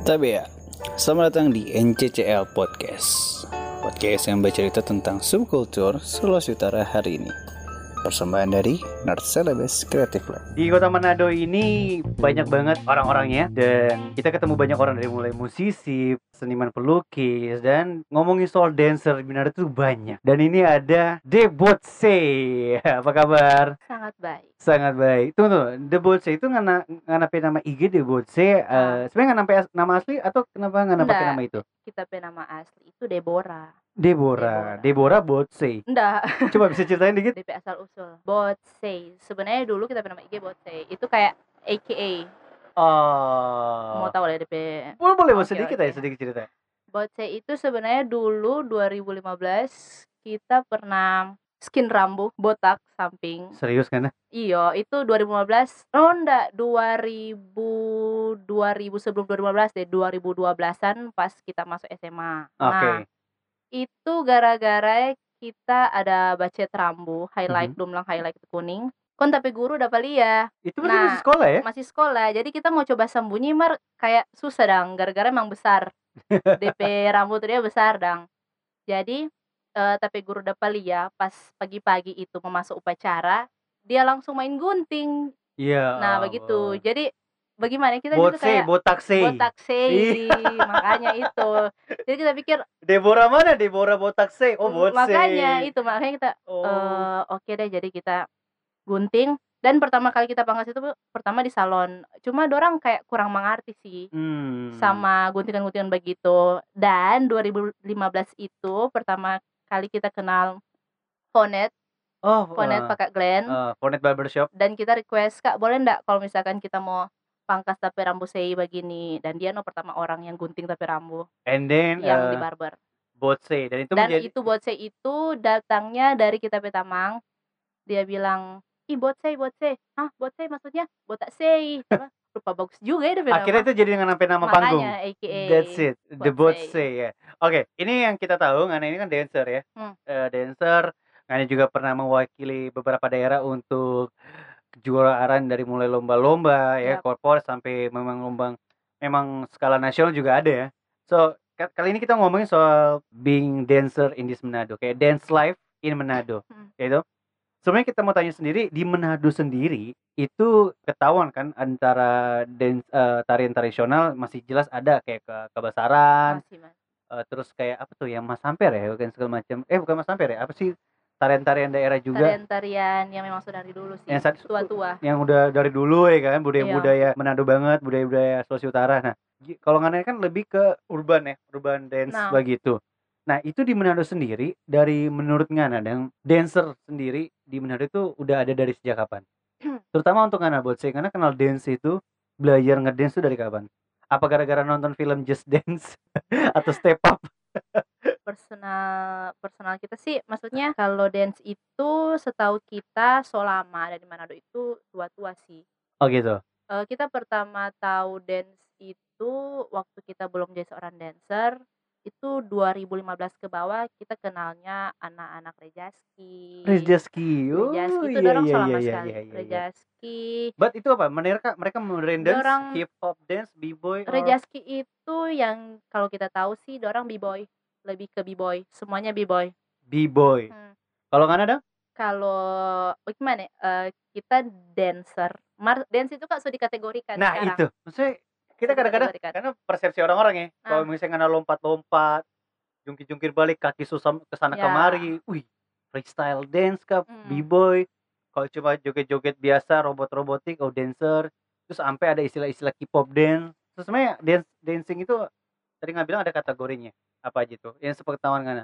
Tapi ya, selamat datang di NCCL Podcast. Podcast yang bercerita tentang subkultur Sulawesi Utara hari ini Persembahan dari Nerd Celebes Creative Lab Di kota Manado ini banyak banget orang-orangnya dan kita ketemu banyak orang dari mulai musisi, seniman pelukis dan ngomongin soal dancer di Manado tuh banyak. Dan ini ada Debotse. Apa kabar? Sangat baik. Sangat baik. Tunggu tunggu, Debotse itu ngana nganape nama IG Debotse uh, sebenarnya nganape nama asli atau kenapa ngana pakai Nggak. nama itu? Kita punya nama asli itu Deborah. Deborah, Deborah Botse. Enggak, Coba bisa ceritain dikit? DP asal usul. Botsey. Sebenarnya dulu kita punya nama IG Botsey. Itu kayak AKA. Oh. Mau tahu lah DP. Boleh boleh Oke, sedikit oke. ya sedikit cerita. Botsey itu sebenarnya dulu 2015 kita pernah skin rambut botak samping. Serius kan? Iyo, itu 2015. Oh enggak, 2000 2000 sebelum 2015 deh, 2012-an pas kita masuk SMA. Oke. Nah, itu gara-gara kita ada bacet rambu, highlight Mhm. dumlang highlight kuning. Kon tapi guru dapat lihat Itu masih Nah, masih sekolah ya? masih sekolah. Jadi kita mau coba sembunyi mar kayak susah dang gara-gara emang besar. DP rambut dia besar dang. Jadi eh, tapi guru dapat lihat pas pagi-pagi itu mau masuk upacara, dia langsung main gunting. Iya. Nah, begitu. Jadi bagaimana kita juga Botse, kayak botak botak sei makanya itu. Jadi kita pikir Deborah mana? Deborah botak se. Oh, botse. makanya itu makanya kita Oh. eh oke deh jadi kita gunting dan pertama kali kita pangkas itu pertama di salon cuma dorang kayak kurang mengerti sih Hmm. sama guntingan-guntingan begitu dan 2015 itu pertama kali kita kenal Fonet Oh, Fonet eh, pakai Glenn eh, Fonet Barbershop. dan kita request kak boleh ndak kalau misalkan kita mau pangkas tapi rambut sei begini dan dia no pertama orang yang gunting tapi rambut And then yang eh, di barber botse. Dan itu dan menjadi itu botse itu datangnya dari kita petamang dia bilang ih botse botse ah botse maksudnya botak sei rupa bagus juga ya akhirnya itu jadi dengan nama panggung. makanya AKA That's it. The Botse. botse ya. Oke, ini yang kita tahu Ngana ini kan dancer ya. Hmm. Eh, dancer. Ngana juga pernah mewakili beberapa daerah untuk kejuaraan dari mulai lomba-lomba ya, Yap. korporat sampai memang lomba memang skala nasional juga ada ya. So, ka- kali ini kita ngomongin soal being dancer in this Manado, kayak dance life in Manado. Hmm. Kayak itu. Sebenarnya kita mau tanya sendiri di Manado sendiri itu ketahuan kan antara dance eh, tarian tradisional masih jelas ada kayak ke kebasaran, masih mas eh, terus kayak apa tuh yang Mas Samper ya, bukan segala macam. Eh bukan Mas Samper ya, apa sih tarian-tarian daerah juga tarian-tarian yang memang sudah dari dulu sih Yang saat- tua-tua yang udah dari dulu ya kan Iya. budaya-budaya Manado banget, budaya-budaya Sulawesi Utara. Nah, kalau nggak kan lebih ke urban ya, urban dance Nah. begitu. Nah, itu di Manado sendiri dari menurut Ngana dan dancer sendiri di Manado itu udah ada dari sejak kapan? Terutama untuk Ngana buat saya karena kenal dance itu belajar ngedance itu dari kapan? Apa gara-gara nonton film Just Dance atau Step Up? personal personal kita sih maksudnya kalau dance itu setahu kita Solama dari Manado itu tua-tua sih Oh gitu. Eh, kita pertama tahu dance itu waktu kita belum jadi seorang dancer itu 2015 ke bawah kita kenalnya anak-anak Rejaski Rejaski. Oh, Rejaski itu iya, dorong iya, selama iya, sekali iya, iya. Rejaski But itu apa? Mereka mereka modern dance, Dorang- hip hop dance, b-boy, or- Rejaski itu yang kalau kita tahu sih dorang b-boy lebih ke b-boy semuanya b-boy b-boy. Hmm. Kalau nggak ada? kalau oh, gimana eh, kita dancer Mar dance itu kak sudah dikategorikan Nah sekarang. itu, maksudnya kita kadang-kadang karena persepsi orang-orang ya, kalau Ah. misalnya nggak lompat-lompat, jungkir-jungkir balik, kaki susah ke sana Ya. kemari, wih, freestyle dance kah, Hmm. b-boy, kalau cuma joget-joget biasa, robot-robotik, oh dancer, terus sampai ada istilah-istilah K-pop dance, terus sebenarnya dance dancing itu tadi nggak bilang ada kategorinya apa aja tuh, yang sepengetahuan kan?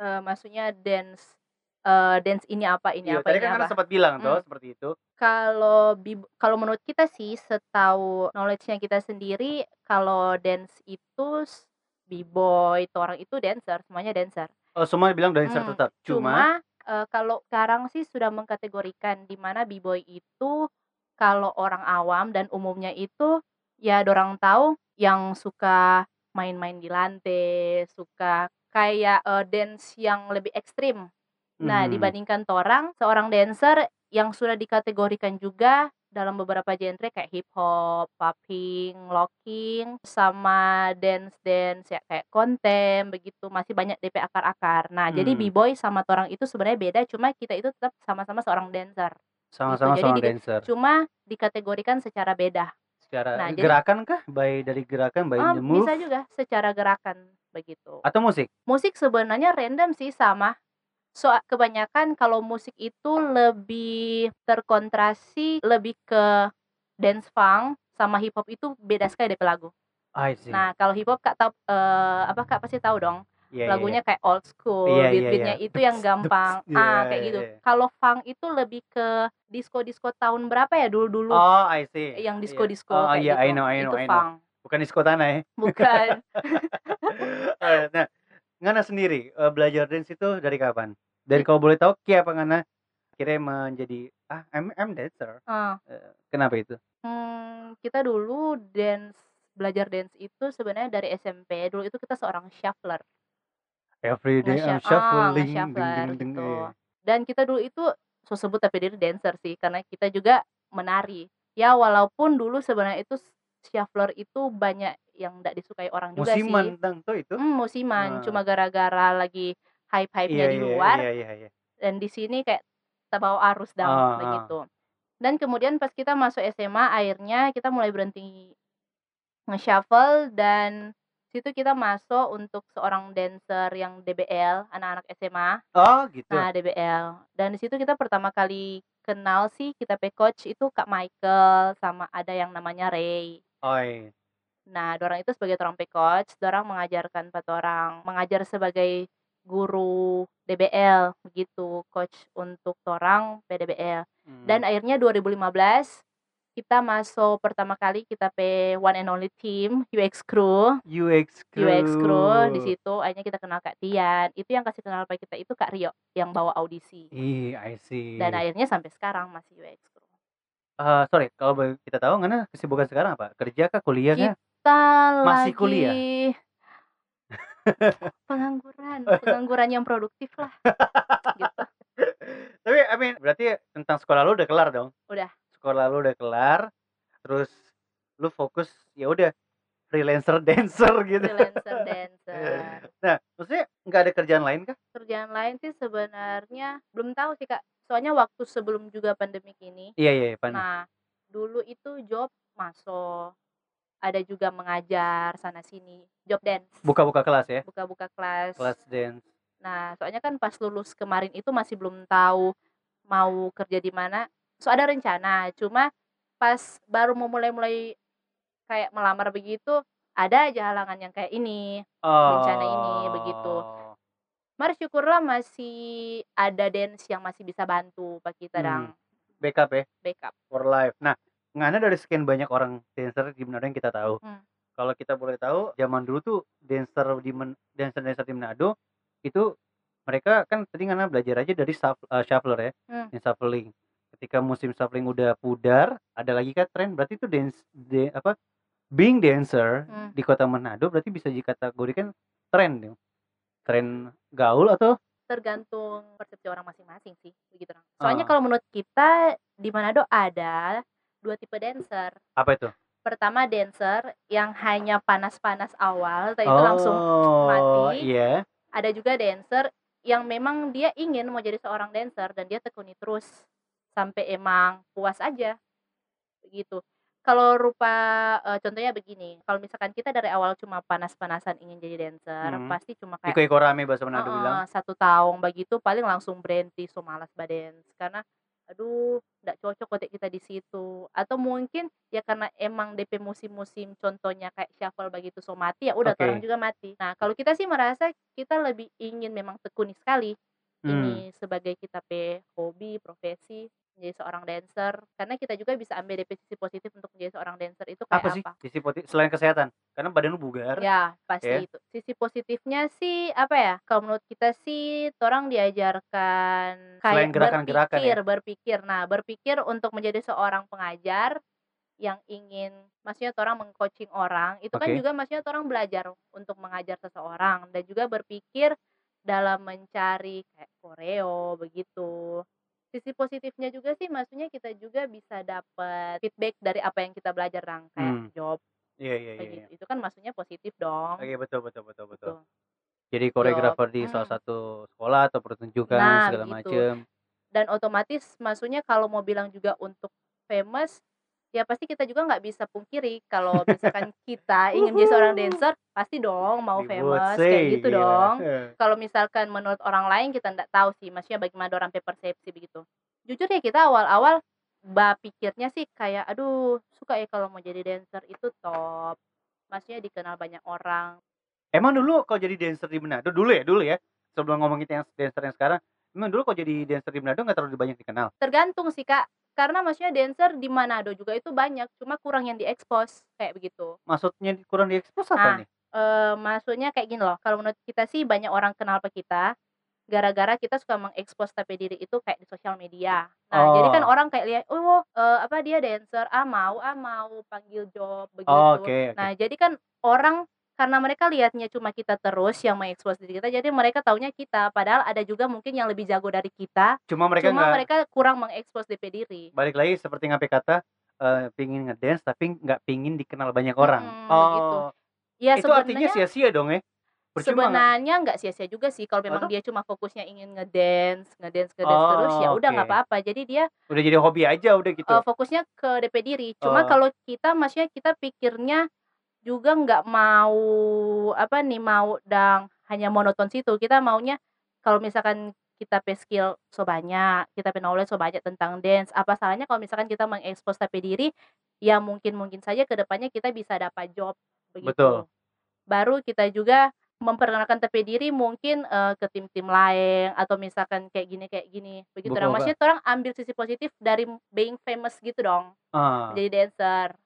Eh, maksudnya dance eh, dance ini apa ini Iya, apa tadi ini kan apa sempat bilang tuh Hmm. seperti itu. kalau kalau menurut kita sih setahu knowledge-nya kita sendiri kalau dance itu b-boy itu orang itu dancer semuanya dancer Oh semua bilang dancer Hmm, tetap, cuma cuma eh, kalau sekarang sih sudah mengkategorikan di mana b-boy itu kalau orang awam dan umumnya itu ya dorang tahu yang suka main-main di lantai suka kayak eh, dance yang lebih ekstrim Nah, Mhm. dibandingkan torang, seorang dancer yang sudah dikategorikan juga dalam beberapa genre kayak hip hop, popping, locking, sama dance-dance ya kayak kontem begitu, masih banyak DP akar-akar. Nah, jadi Hmm. B-boy sama torang itu sebenarnya beda, cuma kita itu tetap sama-sama seorang dancer. Sama-sama Jadi seorang di- dancer. Cuma dikategorikan secara beda. Secara Nah, jadi- gerakan kah? By dari gerakan, Ah, the move bisa juga secara gerakan begitu. atau musik? Musik sebenarnya random sih sama. So kebanyakan kalau musik itu lebih terkontrasi lebih ke dance funk sama hip hop itu beda sekali DP lagu. I see. Nah, kalau hip hop Kak tahu eh, apa Kak pasti tahu dong. Iya, iya, lagunya kayak old school, Iya, iya, beat-beatnya iya. itu yang gampang. dups. ah, kayak iya, gitu. iya. Kalau funk itu lebih ke disco-disco tahun berapa ya dulu-dulu. Oh, I see. yang disco-disco Oh, kayak iya, I gitu. know, I know, itu I know. funk. Bukan disco tanah ya. Bukan. Eh, nah, Ngana sendiri eh, belajar dance itu dari kapan? Dan kalau boleh tahu, kia apa Ngana kira menjadi ah, I'm, I'm dancer. Eh, kenapa itu? Hmm, kita dulu dance belajar dance itu sebenarnya dari SMP. Dulu itu kita seorang shuffler. Every day I'm ah, shuffling, ding, ding, ding, gitu. iya. Dan kita dulu itu so sebut tapi diri dancer sih karena kita juga menari. Ya walaupun dulu sebenarnya itu shuffler itu banyak yang tidak disukai orang juga Musiman sih. tentang tuh itu. Hmm, musiman. Ah. Cuma gara-gara lagi hype-hype-nya Iya, di iya, luar Iya, iya, iya. dan di sini kayak terbawa arus down Ah, ah. begitu. Dan kemudian pas kita masuk SMA akhirnya kita mulai berhenti nge-shuffle dan situ kita masuk untuk seorang dancer yang DBL anak-anak SMA. Oh, gitu. Nah, DBL. Dan di situ kita pertama kali kenal sih kita pe coach itu Kak Michael sama ada yang namanya Ray. Oi. Nah, dorang itu sebagai orang pe coach, dorang mengajarkan empat orang, mengajar sebagai guru DBL begitu, coach untuk orang PDBL. Hmm. Dan akhirnya 2015 kita masuk pertama kali kita pe one and only team UX Crew. UX crew. UX Crew di situ akhirnya kita kenal Kak Tian. Itu yang kasih kenal kita itu Kak Rio yang bawa audisi. Ih, I see. Dan akhirnya sampai sekarang masih UX Crew. Eh, sorry, kalau kita tahu Ngana kesibukan sekarang apa? Kerja kah, kuliah kah? Kita Masih lagi kuliah? pengangguran, pengangguran yang produktif lah. gitu. Tapi I mean, berarti tentang sekolah lu udah kelar dong? Udah. Sekolah lu udah kelar, terus lu fokus ya udah freelancer dancer gitu. Freelancer dancer. Nah, maksudnya nggak ada kerjaan lain kah? Kerjaan lain sih sebenarnya belum tahu sih Kak. Soalnya waktu sebelum juga pandemik ini, Iya iya, Pan. nah dulu itu job masuk ada juga mengajar sana sini job dance Buka-buka kelas ya, buka-buka kelas kelas dance. nah soalnya kan pas lulus kemarin itu masih belum tahu mau kerja di mana so ada rencana cuma pas baru mau mulai-mulai kayak melamar begitu ada aja halangan yang kayak ini Bencana ini, begitu. Oh. Mari syukurlah masih ada dance yang masih bisa bantu pak kita Hmm. dang Backup ya, backup for life. Nah, ngana dari sekian banyak orang dancer di Manado yang kita tahu. Hmm. Kalau kita boleh tahu, zaman dulu tuh dancer di Men- dancer-dancer di Manado itu mereka kan tadi ngana belajar aja dari shuff- eh, shuffler ya, Hmm. yang shuffling. Ketika musim shuffling udah pudar, ada lagi kan tren berarti itu dance de- apa being dancer Hmm. di kota Manado berarti bisa dikategorikan tren. Tren gaul atau tergantung persepsi orang masing-masing sih begitu soalnya Ah. kalau menurut kita di Manado ada dua tipe dancer apa itu? pertama dancer yang hanya panas-panas awal tapi itu langsung Oh, mati. Iya. ada juga dancer yang memang dia ingin mau jadi seorang dancer dan dia tekuni terus sampai emang puas aja begitu kalau rupa eh, contohnya begini kalau misalkan kita dari awal cuma panas-panasan ingin jadi dancer Hmm. pasti cuma kayak Iko-iko rame bahasa Manado "Heeh, bilang. satu tahun begitu paling langsung berhenti so malas badens karena aduh tidak cocok kotek kita di situ atau mungkin ya karena emang DP musim-musim contohnya kayak shuffle begitu so mati ya udah Oke. orang juga mati nah kalau kita sih merasa kita lebih ingin memang tekuni sekali Hmm. ini sebagai kita pe hobi profesi menjadi seorang dancer karena kita juga bisa ambil DP sisi positif untuk menjadi seorang dancer itu kayak Apa apa, sih sisi positif selain kesehatan? Karena badan lu bugar. Ya, pasti Ya. itu. Sisi positifnya sih apa ya? Kalau menurut kita sih orang diajarkan Selain kayak gerakan-gerakan ya? berpikir, berpikir. Nah, berpikir untuk menjadi seorang pengajar yang ingin maksudnya orang mengcoaching orang, itu kan Oke. juga maksudnya orang belajar untuk mengajar seseorang dan juga berpikir dalam mencari kayak koreo begitu. Sisi positifnya juga sih maksudnya kita juga bisa dapat feedback dari apa yang kita belajar dong kayak Hmm. job Iya iya iya. gitu itu kan maksudnya positif dong Oke betul betul betul betul. Gitu. Jadi koreografer di Hmm. salah satu sekolah atau pertunjukan Nah, segala begitu. macem. dan otomatis maksudnya kalau mau bilang juga untuk famous ya pasti kita juga nggak bisa pungkiri kalau misalkan kita ingin jadi seorang dancer pasti dong mau famous kayak gitu gila. dong kalau misalkan menurut orang lain kita nggak tahu sih maksudnya bagaimana orang persepsi begitu jujur ya kita awal-awal bah pikirnya sih kayak aduh suka ya kalau mau jadi dancer itu top maksudnya dikenal banyak orang Emang dulu kau jadi dancer di Manado dulu ya dulu ya sebelum ngomongin yang dancer yang sekarang. Emang dulu kau jadi dancer di Manado nggak terlalu banyak dikenal. tergantung sih kak karena maksudnya dancer di Manado juga itu banyak cuma kurang yang diekspos kayak begitu Maksudnya kurang diekspos apa Nah, nih? eh maksudnya kayak gini loh kalau menurut kita sih banyak orang kenal ke kita gara-gara kita suka mengekspos tapi diri itu kayak di sosial media nah jadi kan Oh. orang kayak lihat oh eh, apa dia dancer ah mau ah mau panggil job begitu Oh, Oke oke. nah jadi kan orang karena mereka lihatnya cuma kita terus yang mengekspos diri kita jadi mereka taunya kita padahal ada juga mungkin yang lebih jago dari kita Cuma mereka cuma nggak mereka kurang mengekspos DP diri balik lagi seperti ngape kata eh, pingin ngedance tapi nggak pingin dikenal banyak orang. Mm-mm, oh, begitu. ya itu artinya sia-sia dong ya? Percuma sebenarnya nggak sia-sia juga sih kalau memang Atau? dia cuma fokusnya ingin ngedance ngedance ngedance terus ya Oh, udah nggak oke. apa-apa jadi dia udah jadi hobi aja udah gitu. eh, fokusnya ke DP diri cuma Oh. kalau kita maksudnya kita pikirnya juga nggak mau apa nih mau dang hanya monoton situ kita maunya kalau misalkan kita pe skill so banyak kita pe knowledge so banyak tentang dance apa salahnya kalau misalkan kita mengekspos tapi diri ya mungkin mungkin saja ke depannya kita bisa dapat job begitu Betul. baru kita juga memperkenalkan tapi diri mungkin eh, ke tim-tim lain atau misalkan kayak gini kayak gini begitu dong Kak. maksudnya orang ambil sisi positif dari being famous gitu dong Ah. jadi dancer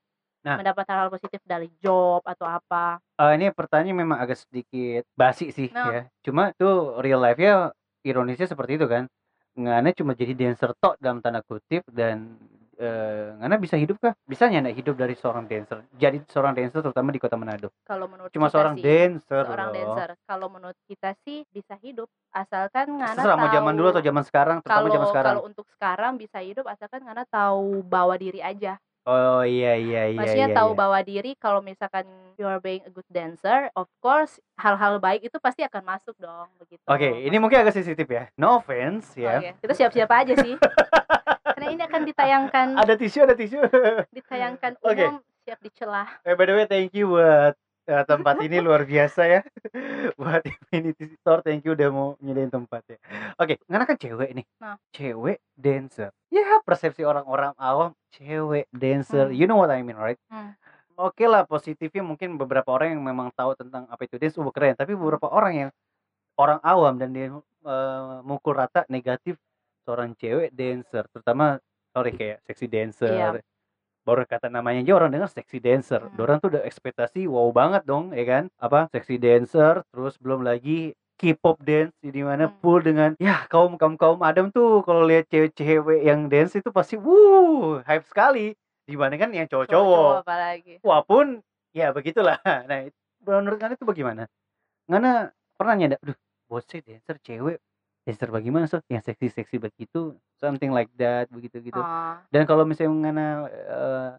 Nah. mendapat hal-hal positif dari job atau apa Eh, ini pertanyaan memang agak sedikit basi sih Nah. ya. Cuma tuh real life nya ironisnya seperti itu kan. Ngana cuma jadi dancer tok dalam tanda kutip dan eh, Ngana bisa hidup kah? Bisa nggak hidup dari seorang dancer? Jadi seorang dancer terutama di kota Manado. kalau menurut Cuma kita seorang sih dancer seorang loh. dancer kalau menurut kita sih bisa hidup asalkan ngana Terserah mau tahu zaman dulu atau zaman sekarang, terutama kalau zaman sekarang. kalau untuk sekarang bisa hidup asalkan ngana tahu bawa diri aja Oh iya iya iya maksudnya iya. tahu iya. bawa diri kalau misalkan you are being a good dancer of course hal-hal baik itu pasti akan masuk dong begitu Oke, ini mungkin agak sensitif ya. No offense ya. Oke, kita siap-siap aja sih karena ini akan ditayangkan Ada tisu, ada tisu. ditayangkan umum siap dicelah Eh by the way thank you buat eh, tempat ini luar biasa ya. buat Infinity Store thank you udah mau nyediain tempat ya. Oke, karena kan cewek nih. Nah. Cewek dancer. Ya persepsi orang-orang awam cewek dancer. Hmm. You know what I mean, right? Hmm. Oke lah positifnya mungkin beberapa orang yang memang tahu tentang apa itu dance, uh, keren. Tapi beberapa orang yang orang awam dan dia eh, mukul rata negatif seorang cewek dancer, terutama sorry kayak sexy dancer. Iya. Baru kata namanya aja orang dengar sexy dancer. Hmm. Orang tuh udah ekspektasi wow banget dong, ya kan? Apa sexy dancer, terus belum lagi K-pop dance di mana Hmm. full dengan ya kaum kaum kaum Adam tuh kalau lihat cewek-cewek yang dance itu pasti wuh hype sekali dibandingkan yang cowok-cowok apalagi walaupun ya begitulah nah menurut kalian itu bagaimana Ngana pernah nyadar aduh bosnya dancer cewek dancer bagaimana so yang seksi seksi begitu something like that begitu gitu Ah, dan kalau misalnya Ngana eh,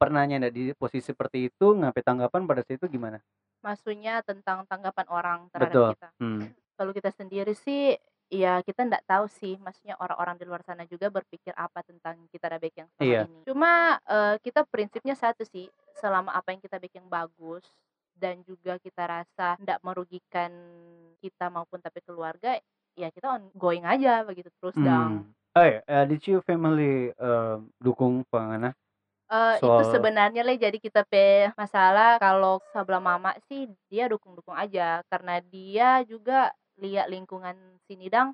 pernah nyadar di posisi seperti itu ngapain tanggapan pada saat itu gimana maksudnya tentang tanggapan orang terhadap Betul. kita hmm. kalau kita sendiri sih ya kita nggak tahu sih maksudnya orang-orang di luar sana juga berpikir apa tentang kita ada baik yang sama Iya. ini cuma eh, kita prinsipnya satu sih selama apa yang kita bikin bagus dan juga kita rasa tidak merugikan kita maupun tapi keluarga ya kita ongoing aja begitu terus dong Hmm. Oh ya, eh, did you family eh, dukung pengana? Eh, itu Soal- sebenarnya le jadi kita pe masalah kalau sebelah mama sih dia dukung-dukung aja karena dia juga lihat lingkungan sini dang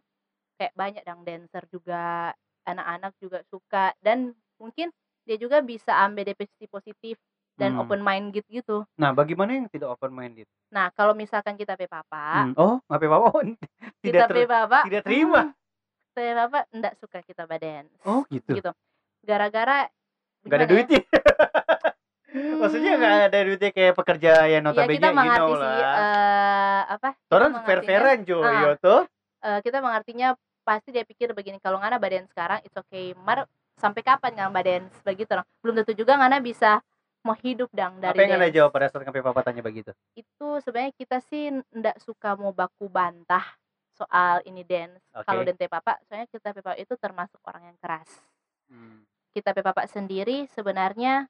kayak banyak dang dancer juga anak-anak juga suka dan mungkin dia juga bisa ambil DP sisi positif dan Hmm. open mind gitu gitu. Nah, bagaimana yang tidak open minded? Nah, kalau misalkan kita pe papa, Hmm. Oh, ngapain apa kita tidak pe ter- papa tidak terima. hmm, pe papa enggak suka kita badance. Oh, gitu. Gitu. Gara-gara Gak ada ya? duitnya. Maksudnya Hmm. gak ada duitnya kayak pekerja yang Iya notabene kita you mengerti know sih lah. eh, apa? kita Orang fair-fairan Jo, ah, yo tuh. eh, kita mengartinya pasti dia pikir begini kalau ngana badan sekarang it's okay mar sampai kapan ngana badan begitu orang belum tentu juga ngana bisa mau hidup dang dari apa yang anda jawab pada saat sampai papa tanya begitu? Itu sebenarnya kita sih ndak suka mau baku bantah soal ini dance. Kalau Oke. dente papa soalnya kita papa itu termasuk orang yang keras. Hmm. kita papa sendiri sebenarnya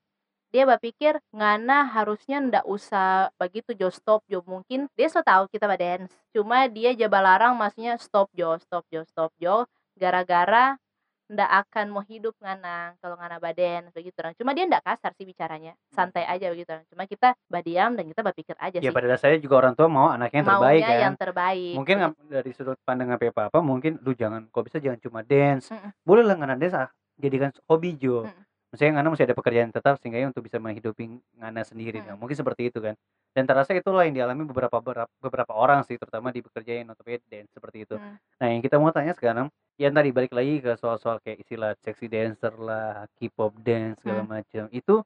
dia berpikir ngana harusnya ndak usah begitu jo stop jo mungkin dia so tahu kita dance. Cuma dia jaba larang maksudnya stop jo stop jo stop jo gara-gara ndak akan mau hidup ngana kalau ngana ba dance begitu orang. Cuma dia ndak kasar sih bicaranya santai aja begitu orang. Cuma kita badiam dan kita berpikir aja ya sih. pada dasarnya juga orang tua mau anaknya yang terbaik maunya kan. yang terbaik mungkin ngap- dari sudut pandangan papa apa mungkin lu jangan kok bisa jangan cuma dance? Mm-mm. boleh lah ngana dance ah, jadikan hobi jo. Mm-mm. maksudnya ngana mesti ada pekerjaan tetap sehingga ya untuk bisa menghidupi ngana sendiri. Mm. Nah, mungkin seperti itu kan. Dan terasa itulah yang dialami beberapa beberapa, orang sih terutama di pekerjaan notabene dance seperti itu. Mm. nah yang kita mau tanya sekarang yang tadi balik lagi ke soal-soal kayak istilah sexy dancer lah K-pop dance segala Hmm. macam itu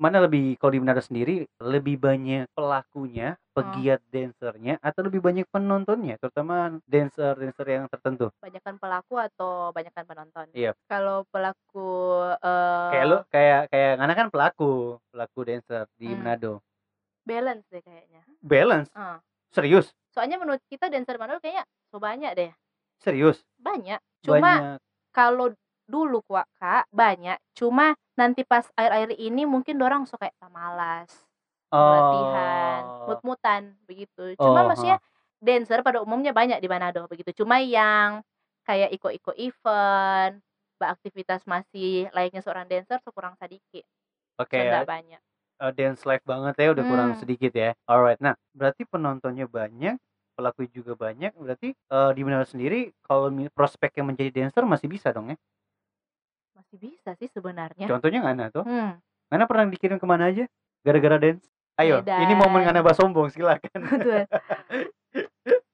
mana lebih kalau di Manado sendiri lebih banyak pelakunya pegiat dancernya atau lebih banyak penontonnya? Terutama dancer dancer yang tertentu. Banyakkan pelaku atau banyakkan penonton? Iya. kalau pelaku eh, kayak lu kayak kayak Ngana kan pelaku pelaku dancer di Hmm. Manado. Balance deh kayaknya. Balance? Ah. serius? Soalnya menurut kita dancer Manado kayaknya so banyak deh serius? Banyak. Cuma banyak. kalau dulu kuak kak banyak. Cuma nanti pas air-air ini mungkin dorang so kayak "Ah, malas. Latihan Oh. mut-mutan begitu. Cuma Oh, maksudnya dancer pada umumnya banyak di Manado begitu. Cuma yang kayak iko-iko event beraktivitas masih layaknya seorang dancer so kurang sedikit. Oke so ya. nggak banyak. uh, dance live banget ya udah kurang Hmm. sedikit ya. Alright nah berarti penontonnya banyak pelaku juga banyak berarti uh, di Manado sendiri kalau prospek yang menjadi dancer masih bisa dong ya? Masih bisa sih sebenarnya. Contohnya Ngana tuh hmm. Ngana pernah dikirim ke mana aja gara-gara dance? Ayo ini Medan. momen Ngana bah sombong silakan. Betul.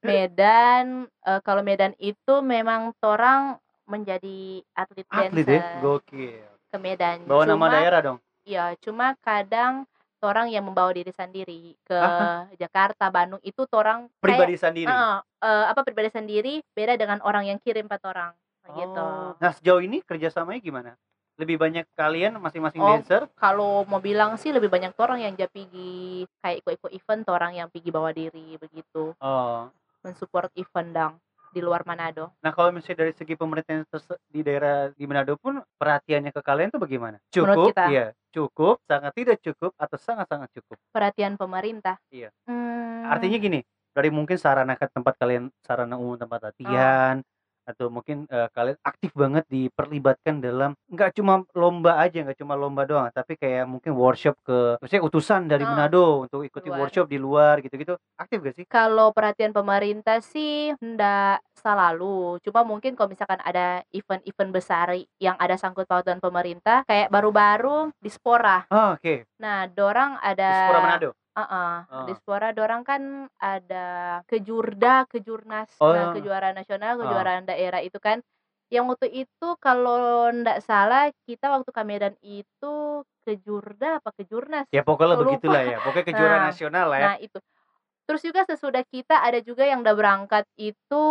Medan eh, kalau Medan itu memang torang menjadi atlet, atlet dancer. Ya gokil. Ke Medan. Bawa nama Cuma- daerah dong. Iya, cuma kadang orang yang membawa diri sendiri ke Ah. Jakarta, Bandung itu orang pribadi sendiri kayak, eh, eh, apa pribadi sendiri beda dengan orang yang kirim empat orang gitu. Oh. nah sejauh ini kerjasamanya gimana lebih banyak kalian masing-masing Oh. dancer Kalau mau bilang sih lebih banyak orang yang jadi pergi kayak ikut-ikut event, orang yang pergi bawa diri begitu, oh mensupport event dang di luar Manado. Nah kalau misalnya dari segi pemerintahan di daerah di Manado pun perhatiannya ke kalian tuh bagaimana? Menurut Cukup, kita? iya, cukup, sangat tidak cukup atau sangat-sangat cukup. Perhatian pemerintah. Iya. Hmm, Artinya gini, dari mungkin sarana ke tempat kalian sarana umum tempat latihan atau mungkin eh, kalian aktif banget diperlibatkan dalam nggak cuma lomba aja nggak cuma lomba doang tapi kayak mungkin workshop ke maksudnya utusan dari Oh, Manado untuk ikuti luar. workshop di luar gitu-gitu aktif gak sih? Kalau perhatian pemerintah sih ndak selalu. Cuma mungkin kalau misalkan ada event-event besar yang ada sangkut pautan pemerintah, kayak baru-baru di Spora. Oh, oke Nah, dorang di ada Sepura Manado. Uh-uh. Oh. Di Spora dorang kan ada kejurda, kejurnas, Oh. nah kejuaraan nasional, kejuaraan daerah itu kan. Yang waktu itu kalau ndak salah kita waktu ke Medan itu kejurda apa kejurnas? Ya pokoknya begitulah ya, pokoknya kejuaraan Nah, nasional lah ya. Nah itu. Terus juga sesudah kita ada juga yang udah berangkat itu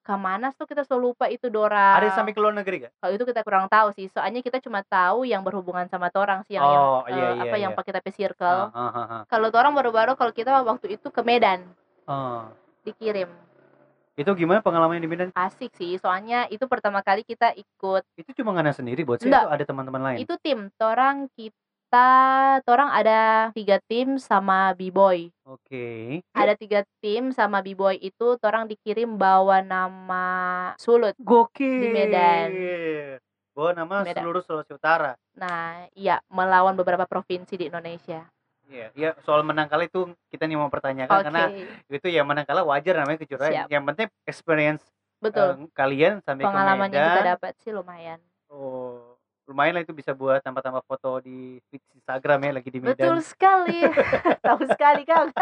ke mana tuh kita selalu lupa itu Dora. Ada sampai ke luar negeri gak? Kalau itu kita kurang tahu sih. Soalnya kita cuma tahu yang berhubungan sama torang sih yang, yang Oh, iya, eh, iya, apa yang iya. pakai tapi circle. Ah, ah, ah, ah. Kalau torang baru-baru kalau kita waktu itu ke Medan Oh. dikirim. Itu gimana pengalaman di Medan? Asik sih. Soalnya itu pertama kali kita ikut Itu cuma ngana sendiri buat saya itu ada teman-teman lain. itu tim. Torang kita torang ada tiga tim sama B-boy. Oke. Ada tiga tim sama B-boy itu torang dikirim bawa nama Sulut. Gokil. Di Medan. Bawa nama Medan. seluruh Sulawesi Utara. Nah, iya melawan beberapa provinsi di Indonesia. Iya, iya soal menang kalah itu kita nih mau pertanyakan Oke, karena itu ya menang kalah wajar namanya kejuaraan. Siap. Yang penting experience betul. eh, kalian sampai Pengalaman ke yang Medan. kita dapat sih lumayan. Oh, lumayan lah itu bisa buat tambah-tambah foto di feed Instagram ya lagi di Medan. Betul sekali. Tahu sekali Kang.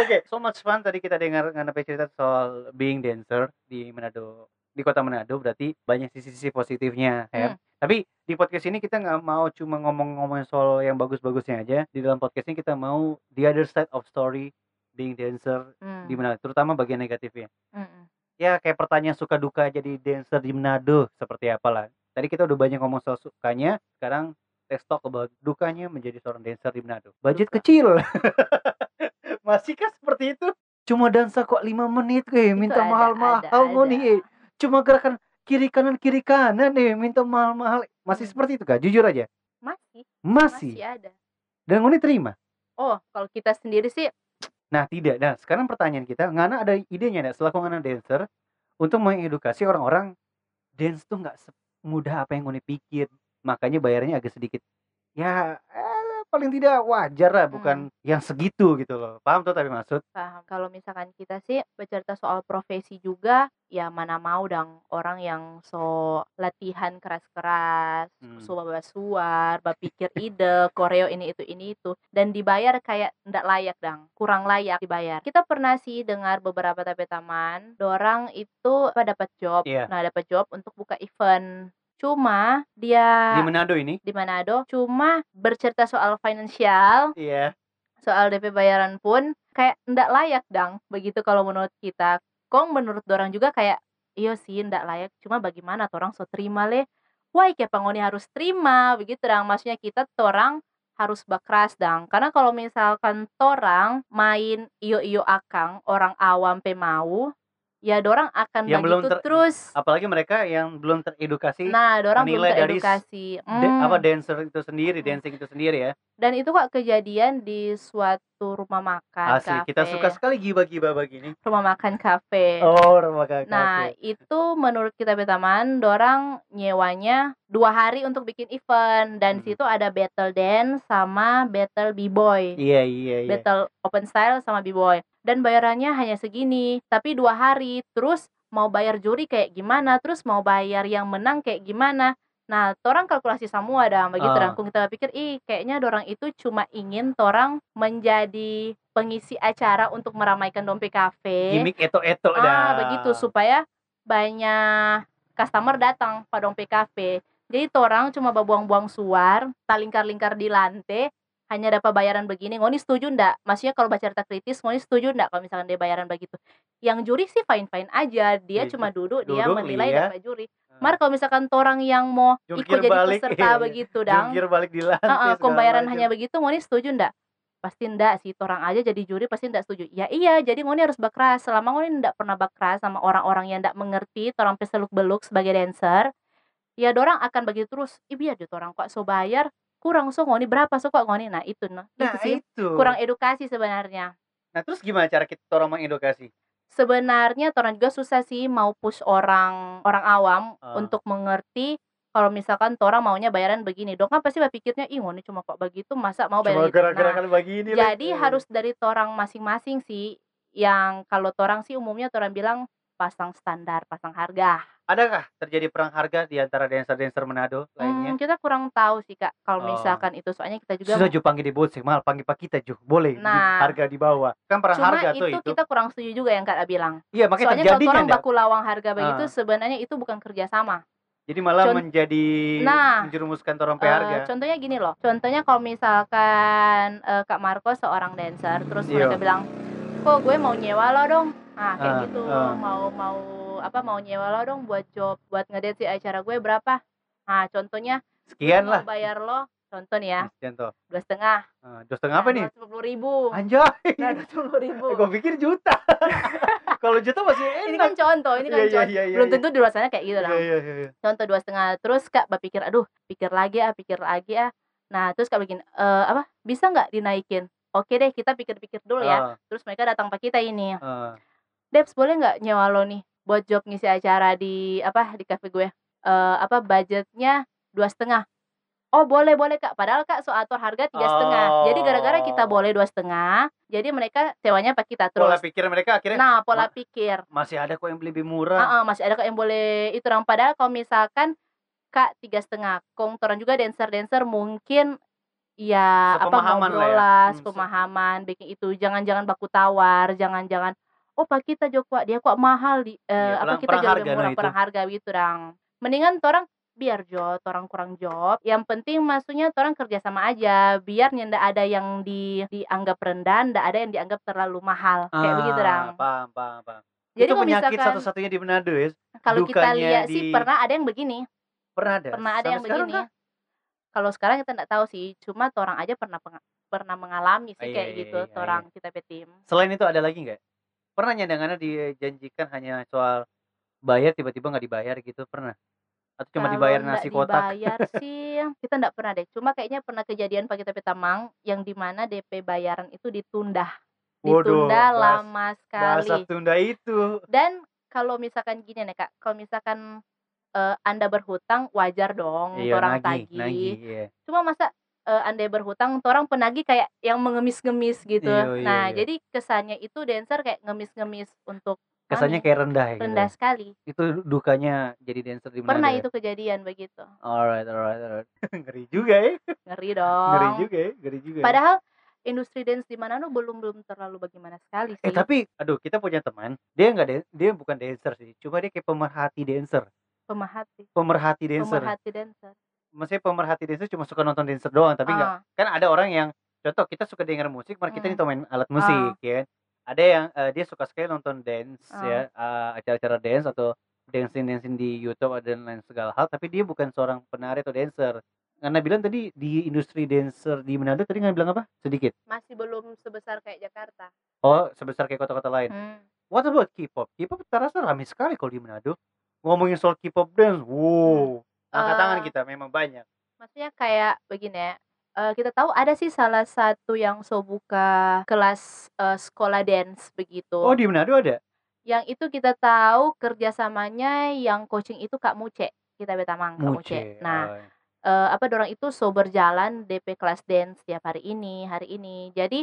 Oke, so much fun tadi kita dengar Nganape cerita soal being dancer di Manado, di kota Manado berarti banyak sisi-sisi positifnya ya. Hmm. Tapi di podcast ini kita nggak mau cuma ngomong-ngomong soal yang bagus-bagusnya aja. Di dalam podcast ini kita mau the other side of story being dancer Hmm, di Manado, terutama bagian negatifnya. mm-mm. ya kayak pertanyaan suka duka jadi dancer di Manado seperti apa lah. Tadi kita udah banyak ngomong soal sukanya, sekarang let's talk about dukanya menjadi seorang dancer di Manado. Budget Duka. kecil. Masih kan seperti itu? Cuma dansa kok lima menit eh minta mahal-mahal mau nih eh. Cuma gerakan kiri kanan kiri kanan eh minta mahal-mahal. Masih Hmm. seperti itu kak? Jujur aja. Masih, Masih. masih ada. Dan Ngoni terima. Oh, kalau kita sendiri sih Nah, tidak. Nah, sekarang pertanyaan kita, Ngana ada idenya enggak selaku Ngana dancer untuk mengedukasi orang-orang dance tuh nggak semudah apa yang Ngoni pikir. Makanya bayarnya agak sedikit ya eh, paling tidak wajar lah, bukan yang segitu gitu loh. Paham tuh tapi maksud? paham. Kalau misalkan kita sih bercerita soal profesi juga, ya mana mau dong orang yang so latihan keras-keras, Hmm. suar, berpikir ide, koreo ini itu ini itu, dan dibayar kayak ndak layak dong, kurang layak dibayar. Kita pernah sih dengar beberapa tapi taman, dorang itu apa dapat job, Iya. nah dapat job untuk buka event. Cuma dia Di Manado ini? di Manado. Cuma bercerita soal finansial Iya. soal DP bayaran pun kayak ndak layak dang. Begitu kalau menurut kita. Kong menurut dorang juga kayak iya sih ndak layak. Cuma bagaimana orang so terima le? Why kayak pangoni harus terima. Begitu dang. Maksudnya kita torang harus bakras dang. Karena kalau misalkan torang main iyo iyo akang orang awam pe mau ya dorang akan Yang belum ter- terus Apalagi mereka yang belum teredukasi nah dorang belum menilai dari s- teredukasi da- Hmm. apa dancer itu sendiri, Hmm. dancing itu sendiri ya. Dan itu kok kejadian di suatu rumah makan Asli, kita kafe. suka sekali gibah-gibah begini. rumah makan kafe Oh, rumah kakak. Nah, itu menurut kita Betaman, dorang nyewanya dua hari untuk bikin event dan Hmm. situ ada battle dance sama battle b-boy. Iya, iya, iya. Battle open style sama b-boy. Dan bayarannya hanya segini, tapi dua hari. Terus mau bayar juri kayak gimana, terus mau bayar yang menang kayak gimana. Nah, torang kalkulasi semua dah begitu Ah. Kung kita pikir, ih kayaknya dorang itu cuma ingin torang menjadi pengisi acara untuk meramaikan Dompe Cafe Gimik eto-eto dah. ah begitu supaya banyak customer datang pada Dompe Cafe jadi orang cuma babuang-buang suar talingkar-lingkar di lantai hanya dapat bayaran begini ngoni setuju ndak? Maksudnya kalau baca cerita kritis ngoni setuju ndak kalau misalkan dia bayaran begitu? Yang juri sih fine fine aja dia Iya, cuma duduk, dia duduk, menilai lihat. dapat juri. Mar kalau misalkan orang yang mau ikut Jungkir jadi balik, peserta iya. begitu dang. Jungkir balik di lantai. Heeh, segala pembayaran hanya begitu ngoni setuju ndak? Pasti ndak sih orang aja jadi juri pasti ndak setuju. Ya iya jadi ngoni harus bakras selama ngoni ndak pernah bakras sama orang-orang yang ndak mengerti orang peseluk beluk sebagai dancer ya dorang akan begitu terus ih biar dia orang kok so bayar kurang so ngoni berapa so kok ngoni? Nah itu nah, Nah, itu sih itu. kurang edukasi sebenarnya. Nah, terus gimana cara kita orang mengedukasi? sebenarnya orang juga susah sih mau push orang orang awam Ah. untuk mengerti kalau misalkan orang maunya bayaran begini. Dong kan pasti berpikirnya ih ngoni cuma kok begitu masa mau Cuma bayar gitu? Gara-gara Nah, begini jadi harus dari torang masing-masing sih. Yang kalau torang sih umumnya torang bilang pasang standar pasang harga Adakah terjadi perang harga di antara dancer-dancer Manado lainnya? Hmm, kita kurang tahu sih kak kalau Oh. misalkan itu soalnya kita juga Susah ju panggil di booth sih, mal panggil pak kita ju, boleh Nah. harga di bawah. Kan perang cuma harga itu, tuh itu. kita kurang setuju juga yang kak bilang Iya, makanya soalnya kalau orang baku lawang harga begitu Ah. sebenarnya itu bukan kerjasama Jadi malah Con- menjadi Nah. menjerumuskan orang Eh, harga. contohnya gini loh contohnya kalau misalkan eh, kak Marco seorang dancer terus Iya. mereka bilang kok gue mau nyewa lo dong nah kayak Ah, gitu ah. mau mau apa mau nyewa lo dong buat job buat ngedance di acara gue berapa nah contohnya Sekian lah. bayar lo contoh nih ya Contoh. dua setengah Nah, dua setengah apa nih? dua puluh ribu Anjay. nah dua puluh ribu Gue pikir juta. Kalau juta masih enak. ini kan contoh ini kan Iya, iya, contoh iya, iya, belum iya. tentu di luar sana kayak gitu dong iya, contoh dua setengah terus kak berpikir aduh pikir lagi ah pikir lagi ah nah terus kak bikin eh apa bisa nggak dinaikin oke deh kita pikir-pikir dulu ya Ah, terus mereka datang pak kita ini ah. Debs boleh nggak nyewa lo nih buat job ngisi acara di apa di cafe gue? Eh apa budgetnya dua setengah. Oh boleh boleh kak. Padahal kak so atur harga tiga setengah. Jadi gara-gara kita Oh. boleh dua setengah jadi mereka sewanya pak kita Pola terus. pikir mereka akhirnya nah pola Ma- pikir. masih ada kok yang lebih murah. Ah, ah, masih ada kok yang boleh itu orang. Padahal kalau misalkan kak tiga setengah kong toran juga dancer dancer mungkin ya apa Sepemahaman ngobrol lah ya. Hmm, sepemahaman bikin itu. Jangan-jangan baku tawar jangan-jangan oh pak kita Joko dia kok mahal di eh, Iya, apa perang- kita jual harga, murah perang harga gitu dong mendingan orang biar job orang kurang job yang penting maksudnya orang kerja sama aja biar ndak ada yang di dianggap rendah ndak ada yang dianggap terlalu mahal kayak begitu dong Ah, Paham, paham, paham. Jadi itu penyakit misalkan satu-satunya di Manado ya. kalau kita lihat di- sih pernah ada yang begini, Pernah ada. pernah ada Sampai yang begini. kah? Kalau sekarang kita nggak tahu sih, cuma orang aja pernah pernah mengalami Ah, sih iya, kayak iya, gitu, iya, orang kita pe tim. Selain itu ada lagi nggak? Pernah nyandangannya dijanjikan hanya soal bayar tiba-tiba nggak dibayar gitu pernah? Atau cuma Kalau dibayar nasi kotak? dibayar sih, kita nggak pernah deh. Cuma kayaknya pernah kejadian Pak kita Tamang yang di mana DP bayaran itu ditunda, Waduh, ditunda bahas- lama Bahasa sekali. Tunda itu. Dan kalau misalkan gini nih kak, kalau misalkan eh, anda berhutang wajar dong, Iya, orang nagih, tagih. nagih, iya. Cuma masa eh, anda berhutang, orang penagih kayak yang mengemis-ngemis gitu. Iya, iya, nah, iya. jadi kesannya itu dancer kayak ngemis-ngemis untuk Kesannya anu, kayak rendah ya. gitu. rendah sekali. Itu dukanya jadi dancer di mana? Pernah itu kejadian begitu. Alright, alright, alright. ngeri juga ya. Ngeri dong. Ngeri juga ya, ngeri juga. ya. Padahal industri dance di mana tuh belum belum terlalu bagaimana sekali sih. Eh tapi, aduh kita punya teman, dia nggak dan- dia bukan dancer sih, cuma dia kayak pemerhati dancer, pemerhati, pemerhati dancer. pemerhati dancer. Maksudnya pemerhati dancer cuma suka nonton dancer doang, tapi nggak Ah, kan ada orang yang contoh kita suka denger musik, malah kita Hmm. nih main alat musik, ya. Ada yang eh, dia suka sekali nonton dance Ah. ya, eh, acara-acara dance atau dancing dancing di YouTube dan lain segala hal, tapi dia bukan seorang penari atau dancer. Karena bilang tadi di industri dancer di Manado tadi nggak bilang apa? Sedikit. masih belum sebesar kayak Jakarta. Oh, sebesar kayak kota-kota lain. Hmm. What about K-pop? K-pop terasa ramai sekali kalau di Manado. Ngomongin soal K-pop dance, wow. Angkat Eh, tangan kita memang banyak. Maksudnya kayak begini ya. eh, kita tahu ada sih salah satu yang so buka kelas eh, sekolah dance begitu. Oh, di Manado ada? Yang itu kita tahu kerjasamanya yang coaching itu Kak Muce. Kita betamang Kak Muce. Muce. Nah, oh. eh, apa dorang itu so berjalan DP kelas dance tiap hari ini, hari ini. Jadi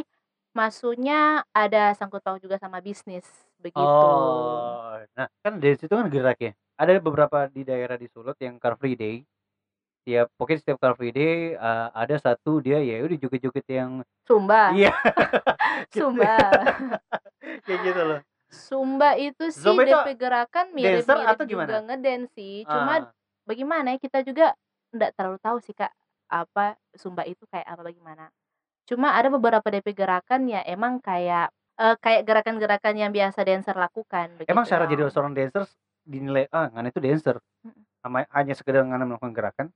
masuknya ada sangkut paut juga sama bisnis begitu. Oh, nah kan dance itu kan gerak ya. Ada beberapa di daerah di Sulut yang Car Free Day. Tiap pokoknya setiap Car Free Day eh, ada satu dia ya udah joget-joget yang Sumba. iya. Gitu. Sumba. Kayak gitu loh. Sumba itu sih Zumba itu DP gerakan mirip-mirip atau juga gimana? ngedance sih. Cuma Ah, bagaimana ya kita juga enggak terlalu tahu sih Kak apa Sumba itu kayak apa bagaimana. Cuma ada beberapa DP gerakan ya emang kayak eh, kayak gerakan-gerakan yang biasa dancer lakukan emang begitu cara jadi seorang dancer dinilai ah ngana itu dancer. Sama hanya sekedar ngana melakukan gerakan.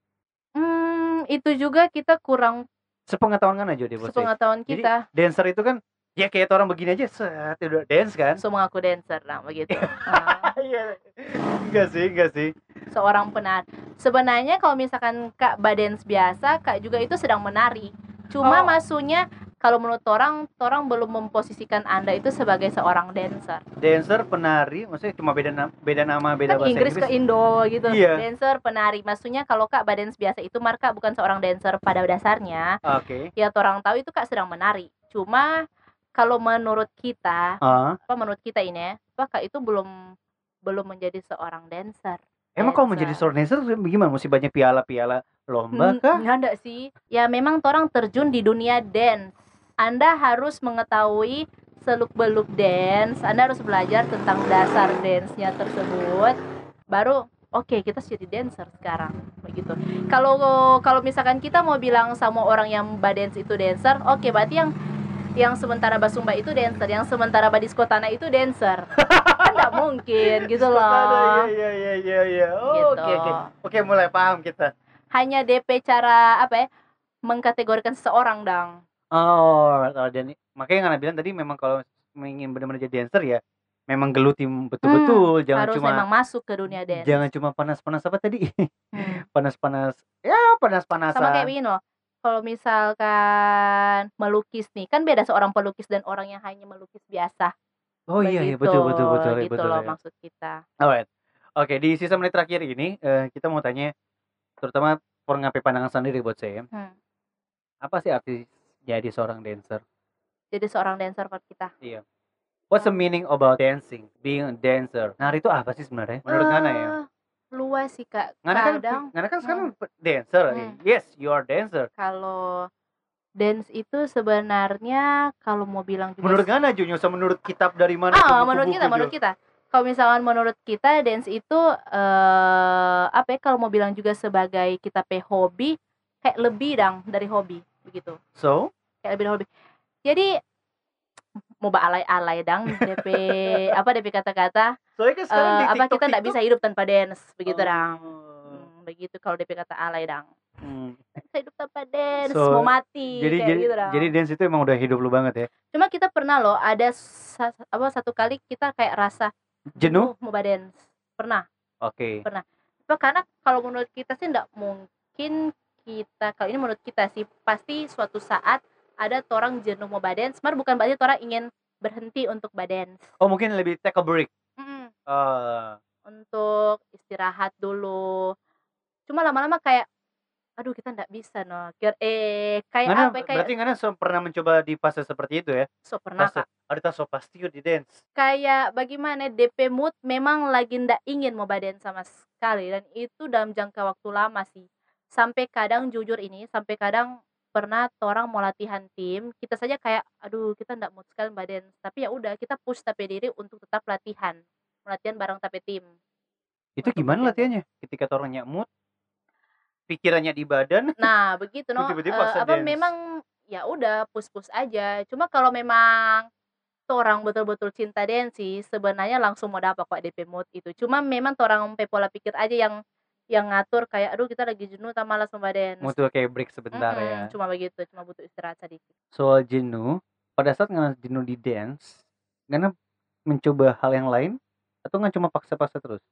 Hmm, itu juga kita kurang Sepengetahuan ngana aja deh bos. sepengetahuan Jadi kita. dancer itu kan ya kayak orang begini aja set udah dance kan So mengaku dancer lah begitu. Ah, iya enggak sih enggak sih seorang penari. Sebenarnya kalau misalkan Kak badens biasa, Kak juga itu sedang menari. Cuma Oh. maksudnya kalau menurut orang, orang belum memposisikan Anda itu sebagai seorang dancer. dancer penari maksudnya cuma beda nama beda nama beda kan bahasa Inggris, ke Indo gitu. Iya. Dancer, penari. Maksudnya kalau Kak badens biasa itu marka bukan seorang dancer pada dasarnya. oke Ya orang tahu itu Kak sedang menari. Cuma kalau menurut kita, Ah, apa menurut kita ini ya, apa Kak itu belum belum menjadi seorang dancer. emang kalau menjadi seorang dancer gimana mesti banyak piala-piala lomba kah nggak ada sih. Ya memang orang terjun di dunia dance. Anda harus mengetahui seluk-beluk dance. Anda harus belajar tentang dasar dance-nya tersebut. Baru oke kita jadi dancer sekarang begitu. Kalau kalau misalkan kita mau bilang sama orang yang badance itu dancer, oke berarti yang yang sementara basumba itu dancer, yang sementara badiskotana itu dancer. kan nggak mungkin gitu loh. iya iya iya iya Oh, Gitu. oke oke oke mulai paham kita Hanya DP cara apa ya? Mengkategorikan seseorang dong. Oh kalau dan makanya nggak bilang tadi memang kalau ingin benar-benar jadi dancer ya memang geluti betul-betul jangan Hmm, harus cuma memang masuk ke dunia dance. jangan cuma panas-panas apa tadi Hmm. panas-panas ya panas-panasan Sama kayak begini loh. Kalau misalkan melukis nih, kan beda seorang pelukis dan orang yang hanya melukis biasa. oh iya iya Begitu, betul betul betul Gitu betul loh ya. maksud kita. Alright. Oke, di sisa menit terakhir ini eh, kita mau tanya terutama for ngapain pandangan sendiri buat saya. Hmm. Apa sih arti jadi seorang dancer? Jadi seorang dancer buat kita. What's the meaning about dancing? Being a dancer. Nari itu apa sih sebenarnya? Menurut Ngana ya? Eh, Luas sih kak. Ngana kan Kadang Ngana kan sekarang dancer. Hmm. Yes, you are dancer. kalau dance itu sebenarnya kalau mau bilang juga Menurut Ngana Junyo sama menurut kitab dari mana? Tuh menurut kita, menurut kita. Kalau misalkan menurut kita dance itu eh apa ya kalau mau bilang juga sebagai kita pe hobi kayak lebih dong dari hobi begitu. So, Kayak lebih hobi. Jadi mau alay-alay dang DP apa DP kata-kata Soalnya kan sekarang di apa kita tidak bisa hidup tanpa dance begitu dang Oh. Hmm, begitu kalau DP kata alay dang Hmm. bisa hidup tanpa dance So, mau mati Jadi kayak jadi, gitu dang jadi dance itu emang udah hidup lu banget ya. cuma kita pernah loh ada sa- apa satu kali kita kayak rasa Jenuh? mau dance pernah Oke. Apa, karena kalau menurut kita sih tidak mungkin kita kalau ini menurut kita sih pasti suatu saat ada orang jenuh mau dance mar bukan berarti orang ingin berhenti untuk badance Oh, mungkin lebih take a break. Mm-mm. Eh, untuk istirahat dulu cuma lama-lama kayak aduh kita nggak bisa no Kira- eh kayak Ngana, apa ya, kayak berarti Ngana so, pernah mencoba di fase seperti itu ya? so pernah Fase, Kak. ada so pasti di dance. kayak bagaimana DP mood memang lagi ndak ingin mau badan sama sekali dan itu dalam jangka waktu lama sih sampai kadang jujur ini sampai kadang pernah orang mau latihan tim kita saja kayak aduh kita ndak mood sekali badan tapi ya udah kita push tapi diri untuk tetap latihan latihan bareng tapi tim Itu Untuk gimana latihan. latihannya? Ketika orangnya mood, pikirannya di badan, nah begitu no Tiba-tiba Eh, paksa apa dance. memang ya udah push push aja cuma kalau memang orang betul-betul cinta dance sih sebenarnya langsung mau dapat kok DP mood itu cuma memang orang pola pikir aja yang yang ngatur kayak aduh kita lagi jenuh tak malas mau dance mood tuh kayak break sebentar Mm-mm, ya. cuma begitu cuma butuh istirahat sedikit. Soal jenuh, pada saat Ngana jenuh di dance, Ngana mencoba hal yang lain atau nggak cuma paksa-paksa terus?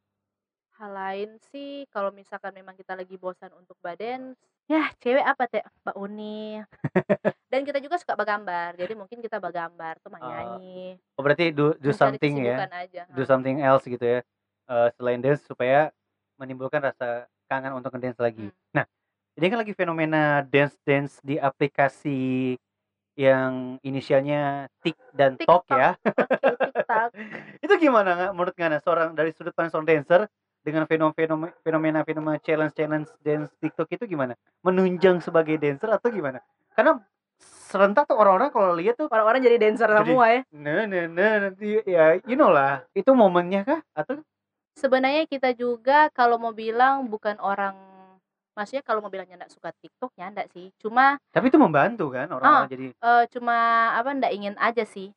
hal lain sih kalau misalkan memang kita lagi bosan untuk badance ya cewek apa teh? Mbak Uni. Dan kita juga suka bergambar jadi mungkin kita bergambar tuh menyanyi Oh, berarti do, do mencari something ya. aja do something else gitu ya eh, selain dance supaya menimbulkan rasa kangen untuk ngedance lagi. Hmm. Nah, ini kan lagi fenomena dance dance di aplikasi yang inisialnya Tik dan Tok TikTok. ya. Oke, TikTok. Itu gimana nggak menurut Ngana seorang dari sudut pandang seorang dancer dengan fenomena fenomena fenomena challenge challenge dance TikTok itu gimana? Menunjang sebagai dancer atau gimana? Karena serentak tuh orang-orang kalau lihat tuh Orang-orang jadi dancer Jadi- semua ya. nah nah nah nanti ya you know lah itu momennya kah atau Sebenarnya kita juga kalau mau bilang bukan orang maksudnya kalau mau bilangnya enggak suka TikTok ya enggak sih. Cuma Tapi itu membantu kan orang-orang jadi eh, cuma apa enggak ingin aja sih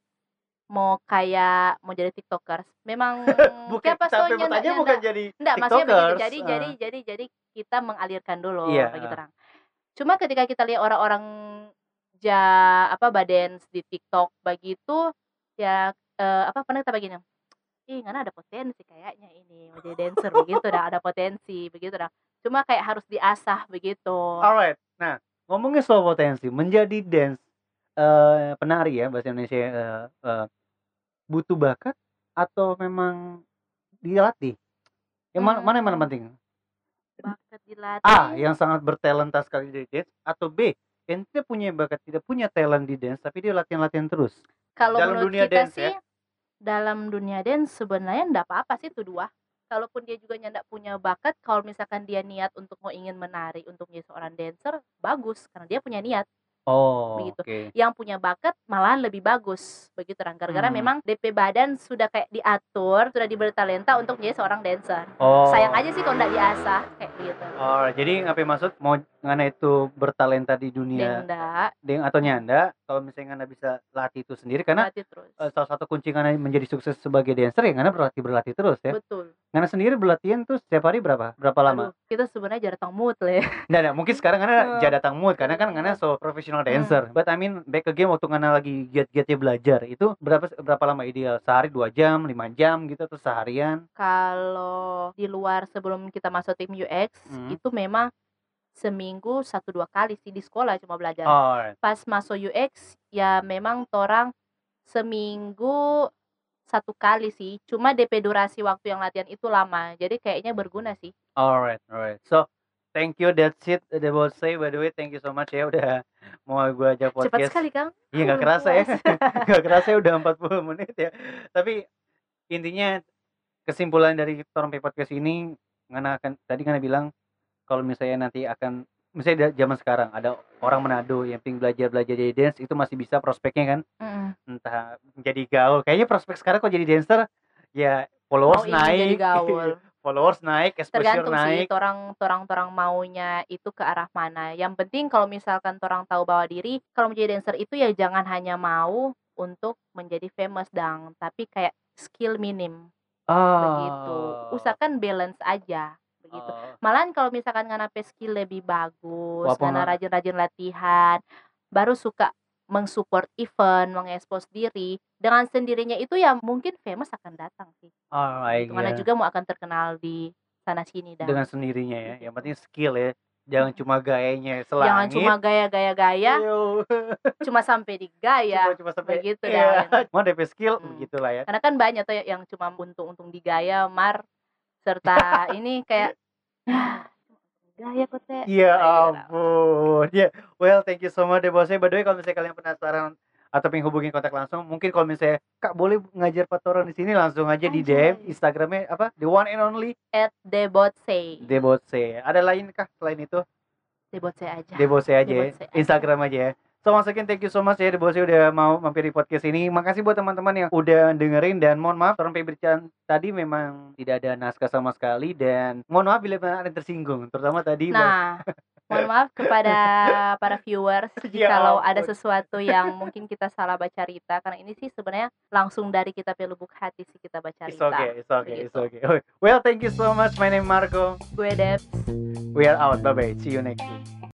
mau kayak mau jadi tiktokers memang bukan siapa soalnya bertanya bukan jadi Enggak, maksudnya tiktokers Jadi Ah. jadi jadi jadi kita mengalirkan dulu Iya, begitu ah. orang. Cuma ketika kita lihat orang-orang ja apa badens di TikTok begitu ya eh, apa pernah kita begini. Ih, karena ada potensi kayaknya ini mau jadi dancer begitu dah, ada potensi begitu dah. Cuma kayak harus diasah begitu. alright nah ngomongnya soal potensi menjadi dance eh penari ya bahasa Indonesia eh, eh, butuh bakat atau memang dilatih yang mana, mana yang mana Hmm. penting Bakat dilatih. A yang sangat bertalenta sekali di dance atau B yang tidak punya bakat tidak punya talent di dance tapi dia latihan-latihan terus Kalau dalam menurut dunia kita dance sih ya? Dalam dunia dance sebenarnya enggak apa-apa sih itu dua. Kalaupun dia juga enggak punya bakat, kalau misalkan dia niat untuk mau ingin menari untuk menjadi seorang dancer, bagus karena dia punya niat. Oh Begitu. oke Yang punya bakat malahan lebih bagus begitu kan. Gara-gara Hmm. memang DP badan sudah kayak diatur, sudah diberi talenta untuk menjadi seorang dancer. oh Sayang aja sih kalau enggak diasah kayak gitu. Oh, jadi ngapain maksud mau ngana itu bertalenta di dunia deng atau nyanda kalau misalnya ngana bisa latih itu sendiri karena latih terus. eh, salah satu kunci ngana menjadi sukses sebagai dancer ya ngana berlatih berlatih terus ya. Betul. Ngana sendiri berlatihan tuh setiap hari berapa? Berapa lama? Aduh, kita sebenarnya jarang mood lah ya. Nggak, nggak, mungkin sekarang ngana Eh. jadi datang mood karena kan ngana so professional dancer. Hmm. But I mean back again waktu ngana lagi giat-giatnya belajar itu berapa berapa lama ideal? Sehari dua jam, lima jam gitu atau seharian? kalau di luar sebelum kita masuk tim UX Hmm. itu memang seminggu satu dua kali sih di sekolah cuma belajar Oh, pas masuk UX ya memang torang seminggu satu kali sih cuma DP durasi waktu yang latihan itu lama jadi kayaknya berguna sih Alright, alright. So, thank you. That's it. That was say. By the way, thank you so much ya udah mau gue ajak podcast. cepat sekali kang Iya nggak kerasa ya, nggak kerasa ya udah 40 menit ya. Tapi intinya kesimpulan dari Torong Pay Podcast ini, ngana akan tadi kan bilang kalau misalnya nanti akan misalnya zaman sekarang ada orang Manado yang pengen belajar belajar jadi dance itu masih bisa prospeknya kan Mm-mm. entah menjadi gaul kayaknya prospek sekarang kok jadi dancer ya followers ingin jadi naik gaul followers naik exposure tergantung naik sih torang torang torang maunya itu ke arah mana yang penting kalau misalkan torang tahu bahwa diri kalau menjadi dancer itu ya jangan hanya mau untuk menjadi famous dang, tapi kayak skill minim begitu. Oh. Usahakan balance aja begitu. Oh. Malahan kalau misalkan ngana skill lebih bagus, ngana nggak- rajin-rajin latihan, baru suka mensupport event, mengekspos diri, dengan sendirinya itu ya mungkin famous akan datang sih. Alright, Gitu. Ngana ya. juga mau akan terkenal di sana sini dan Dengan sendirinya ya. Gitu. Yang penting skill ya. Jangan cuma gayanya selangit. jangan cuma gaya-gaya-gaya, Yo. cuma sampai di gaya. cuma, cuma sampai begitu iya. dah. Mau DP skill Hmm. begitulah ya. Karena kan banyak tuh yang cuma untung-untung di gaya, mar serta ini kayak "Ah, gaya kok teh. Iya Kayak gitu. ampun. Ya, well thank you so much deh bosnya. By the way kalau misalnya kalian penasaran atau pengen hubungin kontak langsung, mungkin kalau misalnya Kak boleh ngajar patoran di sini langsung aja di DM Anjay. Instagramnya apa? The one and only At Debotse. Debose. Ada lain kah selain itu? Debotse aja. Debose aja ya. Debose aja. Instagram aja ya. So once again thank you so much ya Debose udah mau mampir di podcast ini. Makasih buat teman-teman yang udah dengerin dan mohon maaf orang pemberitaan tadi memang tidak ada naskah sama sekali dan mohon maaf bila ada yang tersinggung terutama tadi Nah, mohon maaf kepada para viewers Ya jikalau ada sesuatu yang mungkin kita salah baca cerita karena ini sih sebenarnya langsung dari kita pe lubuk hati sih kita baca It's cerita. okay, it's okay, it's okay. Well, thank you so much. My name Marco. Gue Debs. We are out. Bye bye. See you next week.